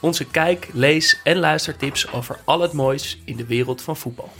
Onze kijk, lees en luistertips over al het moois in de wereld van voetbal.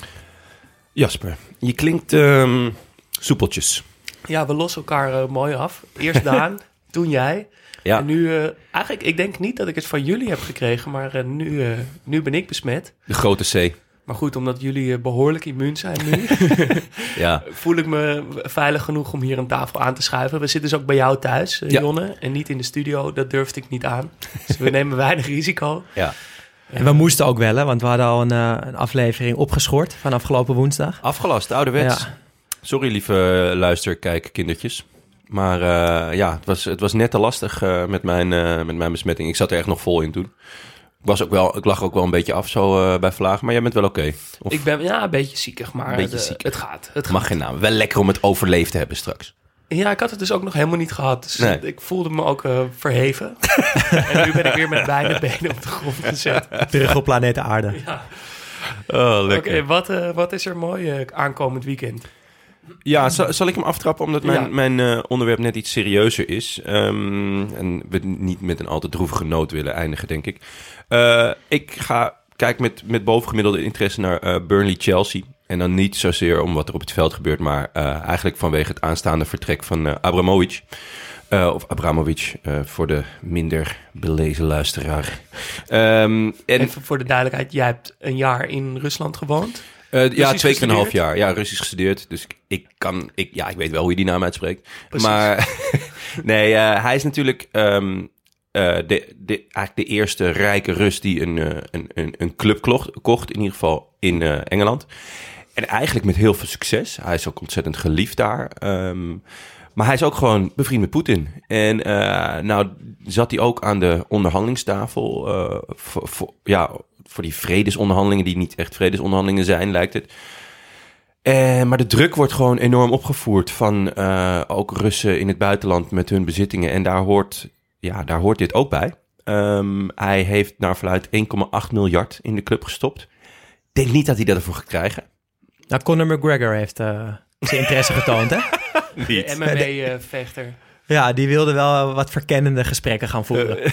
Jasper, je klinkt ehm, soepeltjes. Ja, we lossen elkaar eh, mooi af. Eerst Daan, toen jij. Ja. En nu, eh, eigenlijk, ik denk niet dat ik het van jullie heb gekregen, maar eh, nu, nu ben ik besmet. De grote C. Maar goed, omdat jullie eh, behoorlijk immuun zijn nu, Ja. voel ik me veilig genoeg om hier een tafel aan te schuiven. We zitten dus ook bij jou thuis, eh, Ja. Jonne, en niet in de studio. Dat durfde ik niet aan. Dus we nemen weinig risico. ja. En we moesten ook wel, hè, want we hadden al een, eh, een aflevering opgeschort van afgelopen woensdag. Afgelast, ouderwets. Ja. Sorry, lieve luister, kijk, kindertjes. Maar eh, ja, het was, het was net te lastig eh, met, mijn, eh, met mijn besmetting. Ik zat er echt nog vol in toen. Ik, was ook wel, ik lag ook wel een beetje af zo eh, bij Vlaag, maar jij bent wel oké. Of Ik ben ja, een beetje ziekig, maar Een beetje de- ziekig. het gaat. Het mag gaat. geen naam. Wel lekker om het overleefd te hebben straks. Ja, ik had het dus ook nog helemaal niet gehad. Dus Nee. ik voelde me ook eh, verheven. en nu ben ik weer met beide benen op de grond gezet. Terug op planeet Aarde. Ja. Oh, Oké, wat, eh, wat is er mooi eh, aankomend weekend? Ja, zal, zal ik hem aftrappen omdat mijn, Ja. mijn eh, onderwerp net iets serieuzer is. Ehm, en we niet met een al te droevige noot willen eindigen, denk ik. Eh, ik ga kijk met, met bovengemiddelde interesse naar eh, Burnley-Chelsea. En dan niet zozeer om wat er op het veld gebeurt, maar eigenlijk vanwege het aanstaande vertrek van Abramovic. Of Abramovic, voor de minder belezen luisteraar. Ehm, en Even voor de duidelijkheid, jij hebt een jaar in Rusland gewoond. Eh, ja, twee keer een half jaar. Ja, Russisch gestudeerd. Dus ik, ik kan, ik, ja, ik weet wel hoe je die naam uitspreekt. Precies. Maar nee, eh, hij is natuurlijk ehm, eh, de, de, eigenlijk de eerste rijke Rus die een, een, een, een club kocht, kocht, in ieder geval in Engeland. En eigenlijk met heel veel succes. Hij is ook ontzettend geliefd daar. Ehm, maar hij is ook gewoon bevriend met Poetin. En eh, nou zat hij ook aan de onderhandelingstafel. voor, voor, ja, voor die vredesonderhandelingen, die niet echt vredesonderhandelingen zijn, lijkt het. Eh, maar de druk wordt gewoon enorm opgevoerd van eh, ook Russen in het buitenland met hun bezittingen. En daar hoort, ja, daar hoort dit ook bij. Ehm, hij heeft naar verluid 1,8 miljard in de club gestopt. Ik denk niet dat hij dat ervoor gaat krijgen. Nou, Conor McGregor heeft eh, zijn interesse getoond, hè? De MMA-vechter. Ja, die wilde wel wat verkennende gesprekken gaan voeren.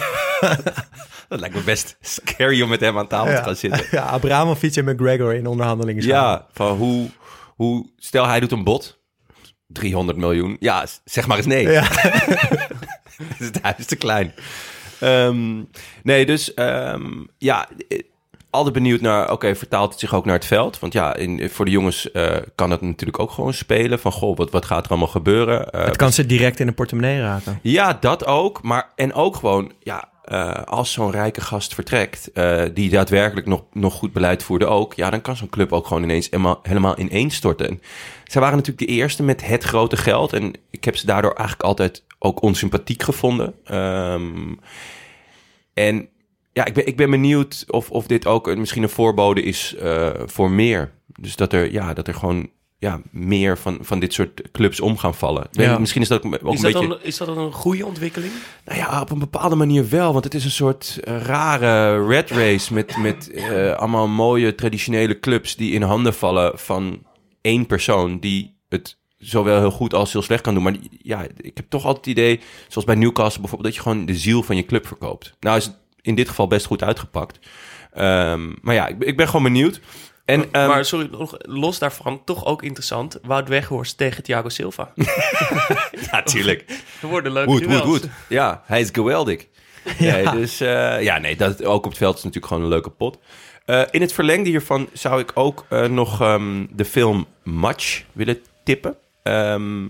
Dat lijkt me best scary om met hem aan tafel te gaan zitten. Ja, Abramovic en McGregor in onderhandelingen. Ja, van hoe, hoe... Stel, hij doet een bod. 300 miljoen. Ja, zeg maar eens nee. Ja. Dus het huis is te klein. Ehm, nee, dus ehm, ja, eh, altijd benieuwd naar... Oké, vertaalt het zich ook naar het veld? Want ja, in, voor de jongens eh, kan het natuurlijk ook gewoon spelen. Van, goh, wat, wat gaat er allemaal gebeuren? Eh, Het kan ze direct in de portemonnee raken. ja, dat ook. Maar, en ook gewoon, ja, eh, als zo'n rijke gast vertrekt, eh, die daadwerkelijk nog, nog goed beleid voerde ook, ja, dan kan zo'n club ook gewoon ineens helemaal, helemaal ineenstorten. En zij waren natuurlijk de eerste met het grote geld. En ik heb ze daardoor eigenlijk altijd ook onsympathiek gevonden. Ehm, en ja, ik ben, ik ben benieuwd of, of dit ook een, misschien een voorbode is eh, voor meer. Dus dat er, ja, dat er gewoon ja, meer van, van dit soort clubs om gaan vallen. Ja. Misschien is dat ook, Is een dat, beetje... dan, is dat dan een goede ontwikkeling? Nou ja, op een bepaalde manier wel. Want het is een soort eh, rare red race met, met eh, allemaal mooie traditionele clubs die in handen vallen van één persoon die het zowel heel goed als heel slecht kan doen. Maar ja, ik heb toch altijd het idee, zoals bij Newcastle bijvoorbeeld, dat je gewoon de ziel van je club verkoopt. Nou is het in dit geval best goed uitgepakt. Ehm, maar ja, ik, ik ben gewoon benieuwd. En, ehm, maar sorry, nog los daarvan, toch ook interessant. Wout Weghorst tegen Thiago Silva. ja, tuurlijk. Er worden leuke Goed, goed, goed. Ja, hij is geweldig. Ja. Nee, dus eh, ja, nee, dat, ook op het veld is natuurlijk gewoon een leuke pot. Eh, in het verlengde hiervan zou ik ook eh, nog ehm, de film Match willen tippen. Ehm,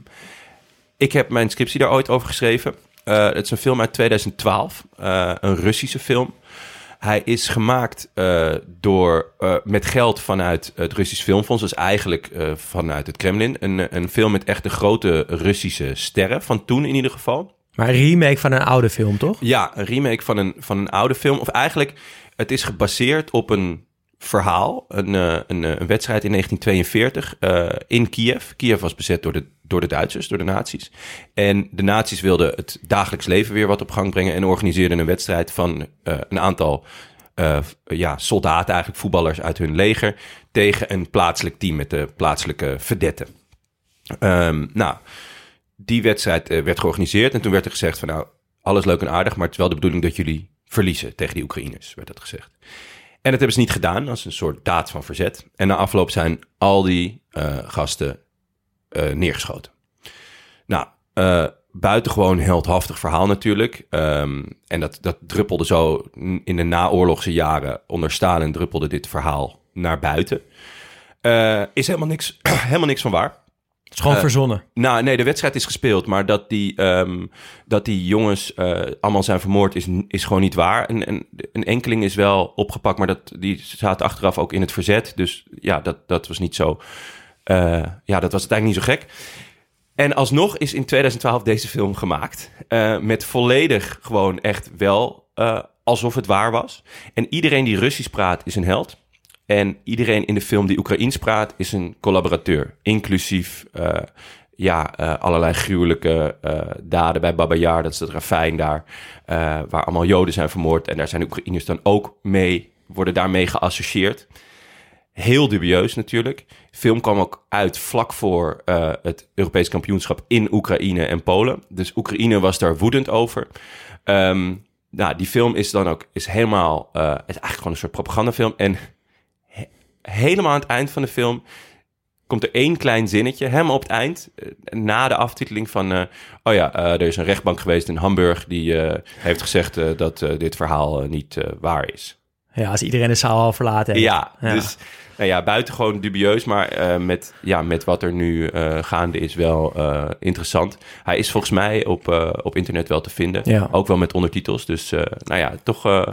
ik heb mijn scriptie daar ooit over geschreven. Het is een film uit 2012, eh, een Russische film. Hij is gemaakt eh, door, eh, met geld vanuit het Russisch Filmfonds. Dus eigenlijk eh, vanuit het Kremlin. Een, een film met echt de grote Russische sterren, van toen in ieder geval. Maar een remake van een oude film, toch? Ja, een remake van een, van een oude film. Of eigenlijk, het is gebaseerd op een verhaal. Een, een, een wedstrijd in 1942 eh, in Kiev. Kiev was bezet door de, door de Duitsers, door de nazi's. En de nazi's wilden het dagelijks leven weer wat op gang brengen... en organiseerden een wedstrijd van eh, een aantal eh, ja, soldaten, eigenlijk voetballers uit hun leger... tegen een plaatselijk team met de plaatselijke verdetten. Ehm, nou, die wedstrijd eh, werd georganiseerd en toen werd er gezegd van nou, alles leuk en aardig, maar het is wel de bedoeling dat jullie verliezen tegen die Oekraïners, werd dat gezegd. En dat hebben ze niet gedaan als een soort daad van verzet. En na afloop zijn al die gasten eh, neergeschoten. Nou, eh buitengewoon heldhaftig verhaal natuurlijk. Ehm, en dat, dat druppelde zo in de naoorlogse jaren onder Stalin druppelde dit verhaal naar buiten. Eh, is helemaal niks, helemaal niks van waar. Het is gewoon verzonnen. Nou, nee, de wedstrijd is gespeeld, maar dat die, ehm, dat die jongens allemaal zijn vermoord is, is gewoon niet waar. Een, een, een enkeling is wel opgepakt, maar dat, die zaten achteraf ook in het verzet. Dus ja, dat, dat was niet zo. Eh, ja, dat was uiteindelijk niet zo gek. En alsnog is in 2012 deze film gemaakt. eh, met volledig gewoon echt wel eh, alsof het waar was. En iedereen die Russisch praat is een held. En iedereen in de film die Oekraïens praat is een collaborateur. Inclusief ja, allerlei gruwelijke daden bij Baba Yar. Dat is het ravijn daar. waar allemaal Joden zijn vermoord. En daar zijn de Oekraïners dan ook mee, worden daarmee geassocieerd. Heel dubieus natuurlijk. Film kwam ook uit vlak voor eh, het Europees kampioenschap in Oekraïne en Polen. Dus Oekraïne was daar woedend over. Ehm, nou, die film is dan ook is helemaal, eh, het is eigenlijk gewoon een soort propagandafilm. En he- helemaal aan het eind van de film komt er één klein zinnetje, helemaal op het eind, eh, na de aftiteling van, oh ja, er is een rechtbank geweest in Hamburg die heeft gezegd dat dit verhaal niet waar is. Ja, als iedereen de zaal al verlaten heeft. Ja, Ja. dus nou ja, buitengewoon dubieus, maar eh, met, ja, met wat er nu eh, gaande is wel eh, interessant. Hij is volgens mij op, eh, op internet wel te vinden, Ja. ook wel met ondertitels. Dus eh, nou ja, toch eh,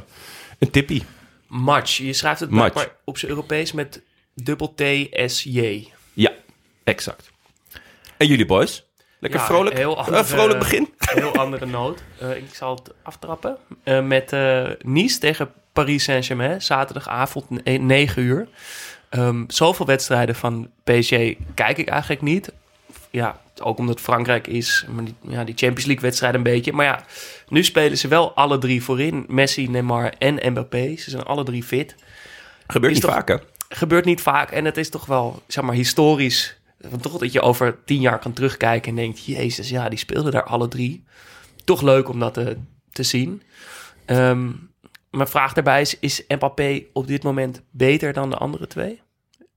een tippie. Match. Je schrijft het Match. maar op zijn Europees met dubbel T-S-J. Ja, exact. En jullie boys? Lekker Ja, vrolijk? heel vrolijk begin? Heel andere noot. Eh, ik zal het aftrappen. Eh, met eh, Nice tegen Paris Saint-Germain. Zaterdagavond ne- 9 uur. Ehm, zoveel wedstrijden van PSG kijk ik eigenlijk niet. Ja, ook omdat Frankrijk is. Maar die, ja, die Champions League wedstrijden een beetje. Maar ja, nu spelen ze wel alle drie voorin. Messi, Neymar en Mbappé. Ze zijn alle drie fit. Gebeurt Is niet toch- vaak, hè? Gebeurt niet vaak. En het is toch wel, zeg maar, historisch. Want Toch dat je over tien jaar kan terugkijken en denkt... Jezus, ja, die speelden daar alle drie. Toch leuk om dat te, te zien. Ehm, mijn vraag daarbij is... Is Mbappé op dit moment beter dan de andere twee?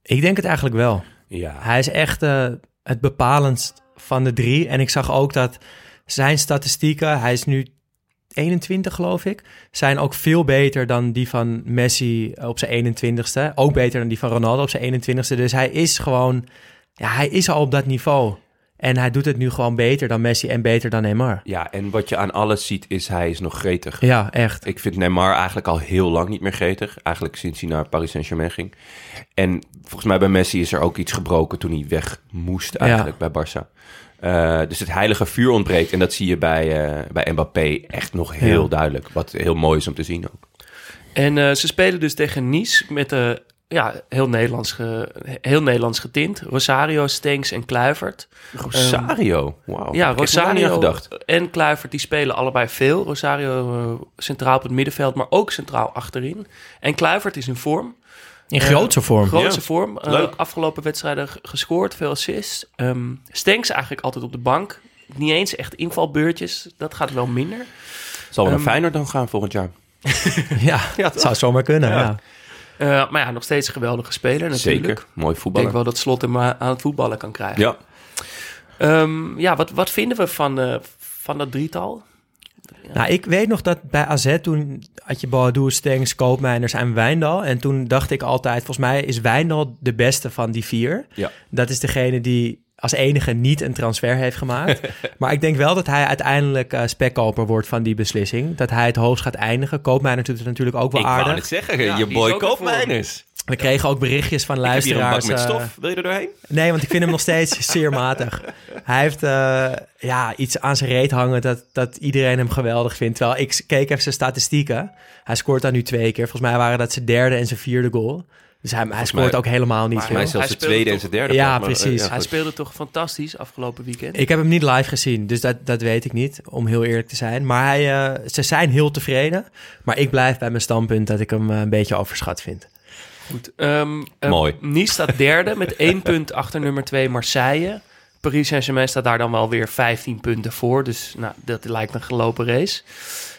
Ik denk het eigenlijk wel. Ja. Hij is echt eh, het bepalendst van de drie. En ik zag ook dat zijn statistieken, hij is nu 21 geloof ik, zijn ook veel beter dan die van Messi op zijn 21ste. Ook beter dan die van Ronaldo op zijn 21ste. Dus hij is gewoon, ja, hij is al op dat niveau. En hij doet het nu gewoon beter dan Messi en beter dan Neymar. Ja, en wat je aan alles ziet is hij is nog gretig. Ja, echt. Ik vind Neymar eigenlijk al heel lang niet meer gretig. Eigenlijk sinds hij naar Paris Saint-Germain ging. En volgens mij bij Messi is er ook iets gebroken toen hij weg moest eigenlijk bij Barça. Eh, dus het heilige vuur ontbreekt. En dat zie je bij, eh, bij Mbappé echt nog heel Ja. duidelijk. Wat heel mooi is om te zien ook. En eh, ze spelen dus tegen Nice met de ja, heel, Nederlands ge- heel Nederlands getint. Rosario, Stenks en Kluivert. Rosario. Ja, nog niet aan Rosario gedacht. en Kluivert die spelen allebei veel. Rosario eh, centraal op het middenveld, maar ook centraal achterin. En Kluivert is in vorm. In grootse vorm. Ja. vorm. Eh, Leuk. afgelopen wedstrijden gescoord, veel assists. Ehm Stenks eigenlijk altijd op de bank. Niet eens echt invalbeurtjes. Dat gaat wel minder. Zal wel naar Ehm, Feyenoord dan gaan volgend jaar. Ja, dat zou zomaar kunnen. Ja. Eh, maar ja, nog steeds een geweldige speler natuurlijk. Zeker. Mooi Ik denk voetballer. wel dat Slot hem eh, aan het voetballen kan krijgen. Ja. Ehm, ja, wat, wat vinden we van, eh, van dat drietal? Nou, ik weet nog dat bij AZ toen had je Boadu, Stengs, Koopmeiners en Wijndal. En toen dacht ik altijd, volgens mij is Wijndal de beste van die vier. Ja. Dat is degene die als enige niet een transfer heeft gemaakt. maar ik denk wel dat hij uiteindelijk eh spekkoper wordt van die beslissing. Dat hij het hoogst gaat eindigen. Koopmeiners doet het natuurlijk ook wel Ik wou aardig. het zeggen, Ja, je boy. Koopmeiners. We kregen ook berichtjes van Ik heb hier een bak luisteraars. met eh, stof. Wil je er doorheen? Nee, want ik vind hem nog steeds zeer matig. Hij heeft eh, ja, iets aan zijn reet hangen dat, dat iedereen hem geweldig vindt. Terwijl ik keek even zijn statistieken. Hij scoort dan nu twee keer. Volgens mij waren dat zijn derde en zijn vierde goal. Dus hij, hij scoort mij- ook helemaal niet veel. zelfs Hij de speelde tweede en toch- zijn derde. Ja, maar, eh, precies. ja, Hij speelde toch fantastisch afgelopen weekend? Ik heb hem niet live gezien, dus dat, dat weet ik niet, om heel eerlijk te zijn. Maar hij, eh, ze zijn heel tevreden. Maar ik blijf bij mijn standpunt dat ik hem eh, een beetje overschat vind. Goed. Ehm, eh, Mooi. Nice staat derde met één punt achter nummer twee Marseille. Paris Saint-Germain staat daar dan wel weer 15 punten voor. Dus nou, dat lijkt een gelopen race.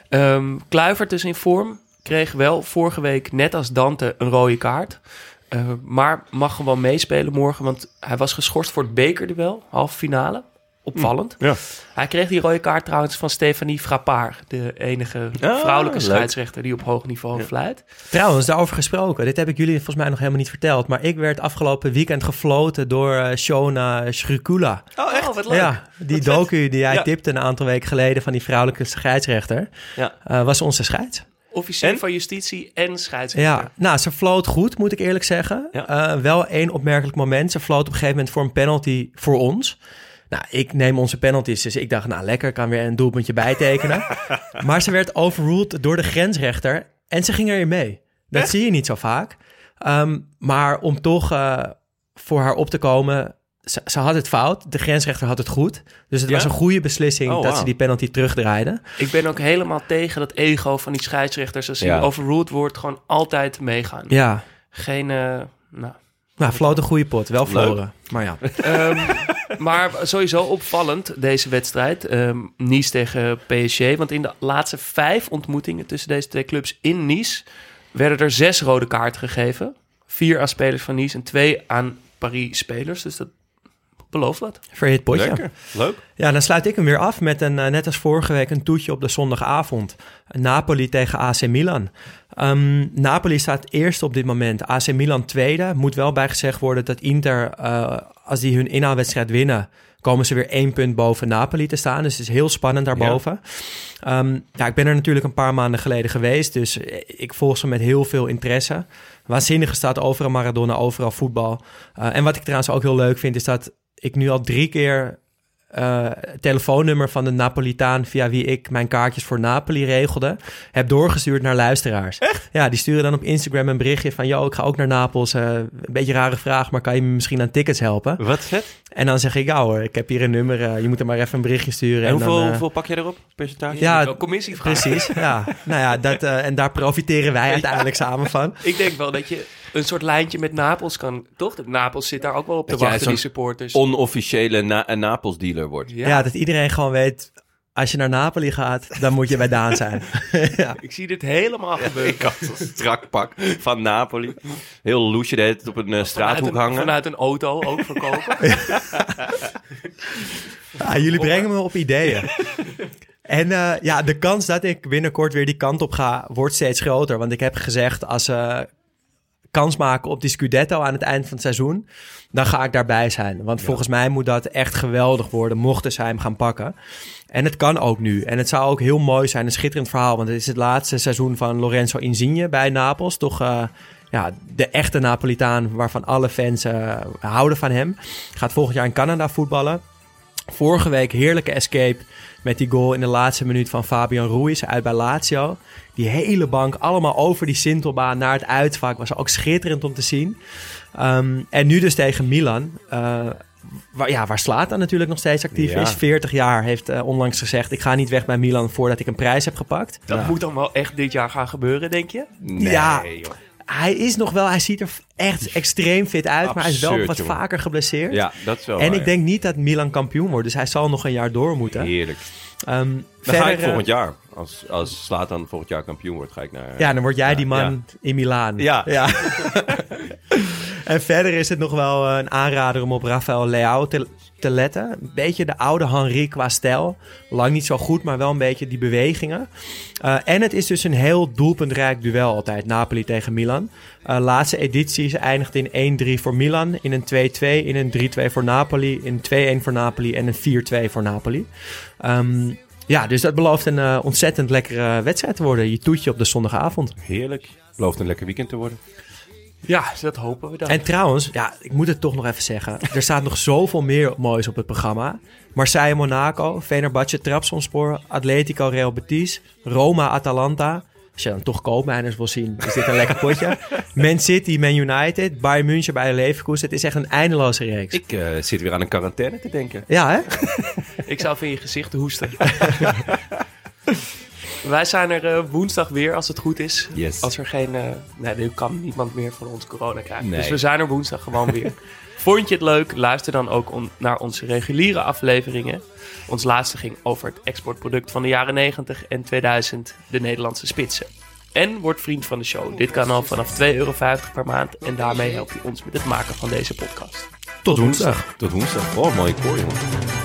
Ehm Kluivert is in vorm. Kreeg wel vorige week, net als Dante, een rode kaart. Eh, maar mag gewoon meespelen morgen, want hij was geschorst voor het bekerduel, halve finale. Opvallend. Ja. Hij kreeg die rode kaart trouwens van Stefanie Frappard, de enige Ah, vrouwelijke leuk. scheidsrechter die op hoog niveau Ja. fluit. Trouwens, daarover gesproken. Dit heb ik jullie volgens mij nog helemaal niet verteld. Maar ik werd afgelopen weekend gefloten door eh, Shona Shrikula. Oh, echt? wat leuk. Ja, die Wat vet. docu die jij Ja. tipte een aantal weken geleden van die vrouwelijke scheidsrechter, Ja. eh, was onze scheids. Officier En? van justitie en scheidsrechter. Ja, nou, ze floot goed, moet ik eerlijk zeggen. Ja. Eh, wel één opmerkelijk moment. Ze floot op een gegeven moment voor een penalty voor ons. Nou, ik neem onze penalties, dus ik dacht, nou lekker, kan weer een doelpuntje bijtekenen. maar ze werd overruled door de grensrechter en ze ging erin mee. Dat zie je niet zo vaak. Ehm, maar om toch eh, voor haar op te komen, ze, ze had het fout. De grensrechter had het goed. Dus het Ja? was een goede beslissing Oh, dat ze die penalty terugdraaiden. Ik ben ook helemaal tegen dat ego van die scheidsrechters. Als hij Ja. overruled wordt, gewoon altijd meegaan. Ja, Geen, eh, nou. nou, floot een goede pot. Wel verloren. Maar ja. Ehm, maar sowieso opvallend deze wedstrijd. Ehm Nice tegen PSG. Want in de laatste vijf ontmoetingen tussen deze twee clubs in Nice... werden er zes rode kaarten gegeven. Vier aan spelers van Nice en twee aan Paris-spelers. Dus dat belooft wat. Verhit potje. Lekker. Leuk. Ja, dan sluit ik hem weer af met een, eh, net als vorige week, een toetje op de zondagavond. Napoli tegen AC Milan. Ehm, Napoli staat eerst op dit moment, AC Milan tweede. Moet wel bijgezegd worden dat Inter, eh, als die hun inhaalwedstrijd winnen, komen ze weer één punt boven Napoli te staan. Dus het is heel spannend daarboven. Ja. ja, ik ben er natuurlijk een paar maanden geleden geweest, dus ik volg ze met heel veel interesse. Waanzinnige staat overal Maradona, overal voetbal. Eh, en wat ik trouwens ook heel leuk vind, is dat ik nu al drie keer het telefoonnummer van de Napolitaan via wie ik mijn kaartjes voor Napoli regelde, heb doorgestuurd naar luisteraars. Echt? Ja, die sturen dan op Instagram een berichtje van, yo, ik ga ook naar Napels. eh, een beetje rare vraag, maar kan je me misschien aan tickets helpen? Wat vet. En dan zeg ik, ja hoor, ik heb hier een nummer, eh, je moet er maar even een berichtje sturen. En hoeveel, dan, hoeveel pak je erop? Percentage? Ja, Wel commissie. Precies, ja. Nou ja, dat, en daar profiteren wij uiteindelijk samen van. Ik denk wel dat je een soort lijntje met Napels kan... Toch? De Napels zit daar ook wel op te Dat wachten, zo'n die supporters. Onofficiële na Napels dealer wordt. Ja. dat iedereen gewoon weet, als je naar Napoli gaat, dan moet je bij Daan zijn. ja. Ik zie dit helemaal gebeuren. Ik had zo'n strak pak van Napoli. Heel loesje deed het op een eh, straathoek vanuit een, hangen. Vanuit een auto ook verkopen. Ja, jullie brengen me op ideeën. En eh, ja, de kans dat ik binnenkort weer die kant op ga, wordt steeds groter. Want ik heb gezegd, als ze kans maken op die Scudetto aan het eind van het seizoen, dan ga ik daarbij zijn. Want volgens mij moet dat echt geweldig worden, mochten zij hem gaan pakken. En het kan ook nu. En het zou ook heel mooi zijn, een schitterend verhaal. Want het is het laatste seizoen van Lorenzo Insigne bij Napels. Toch eh, ja, de echte Napolitaan waarvan alle fans eh, houden van hem. Gaat volgend jaar in Canada voetballen. Vorige week heerlijke escape met die goal in de laatste minuut van Fabian Ruiz uit bij Lazio. Die hele bank allemaal over die Sintelbaan naar het uitvak. Was ook schitterend om te zien. Um, en nu dus tegen Milan. Uh, waar, ja, waar Slatan natuurlijk nog steeds actief Ja. is. 40 jaar heeft uh, onlangs gezegd... ik ga niet weg bij Milan voordat ik een prijs heb gepakt. Dat moet dan wel echt dit jaar gaan gebeuren, denk je? Nee, Ja. joh. Hij is nog wel... Hij ziet er echt extreem fit uit. maar hij is wel wat jongen. vaker geblesseerd. Ja, dat is wel en waar, ik denk niet dat Milan kampioen wordt. Dus hij zal nog een jaar door ja. moeten. Heerlijk. Um, Dan ga ik volgend eh, jaar. Als, als Slatan volgend jaar kampioen wordt, ga ik naar... Ja, dan word jij Ja, die man ja. in Milaan. Ja. En verder is het nog wel eh, een aanrader om op Rafael Leao te, te letten. Een beetje de oude Henri qua stijl. Lang niet zo goed, maar wel een beetje die bewegingen. Uh, en het is dus een heel doelpuntrijk duel altijd. Napoli tegen Milan. Uh, laatste edities eindigt in 1-3 voor Milan. In een 2-2, in een 3-2 voor Napoli. In 2-1 voor Napoli en een 4-2 voor Napoli. Um, ja, dus dat belooft een uh, ontzettend lekkere wedstrijd te worden. Je toetje op de zondagavond. Heerlijk. Belooft een lekker weekend te worden. Ja, dat hopen we dan. En trouwens, ja, ik moet het toch nog even zeggen. Er staat nog zoveel meer moois op het programma. Marseille, Monaco, Fenerbahce, Trabzonspor, Atletico, Real Betis, Roma, Atalanta. Als je dan toch koopmijners wil zien, is dit een lekker potje. Man City, Man United, Bayern München bij Leverkusen. Het is echt een eindeloze reeks. Ik uh, zit weer aan een quarantaine te denken. Ja, hè? ik zou van je gezicht hoesten. Wij zijn er uh, woensdag weer, als het goed is. Yes. Als er geen... Uh, nee, nu kan niemand meer van ons corona krijgen. Nee. Dus we zijn er woensdag gewoon weer. Vond je het leuk? Luister dan ook on naar onze reguliere afleveringen. Ons laatste ging over het exportproduct van de jaren 90 en 2000, de Nederlandse spitsen. En word vriend van de show. Dit kan al vanaf 2,50 euro per maand. En daarmee help je ons met het maken van deze podcast. Tot woensdag. Tot woensdag. Oh, mooi koor, jongen.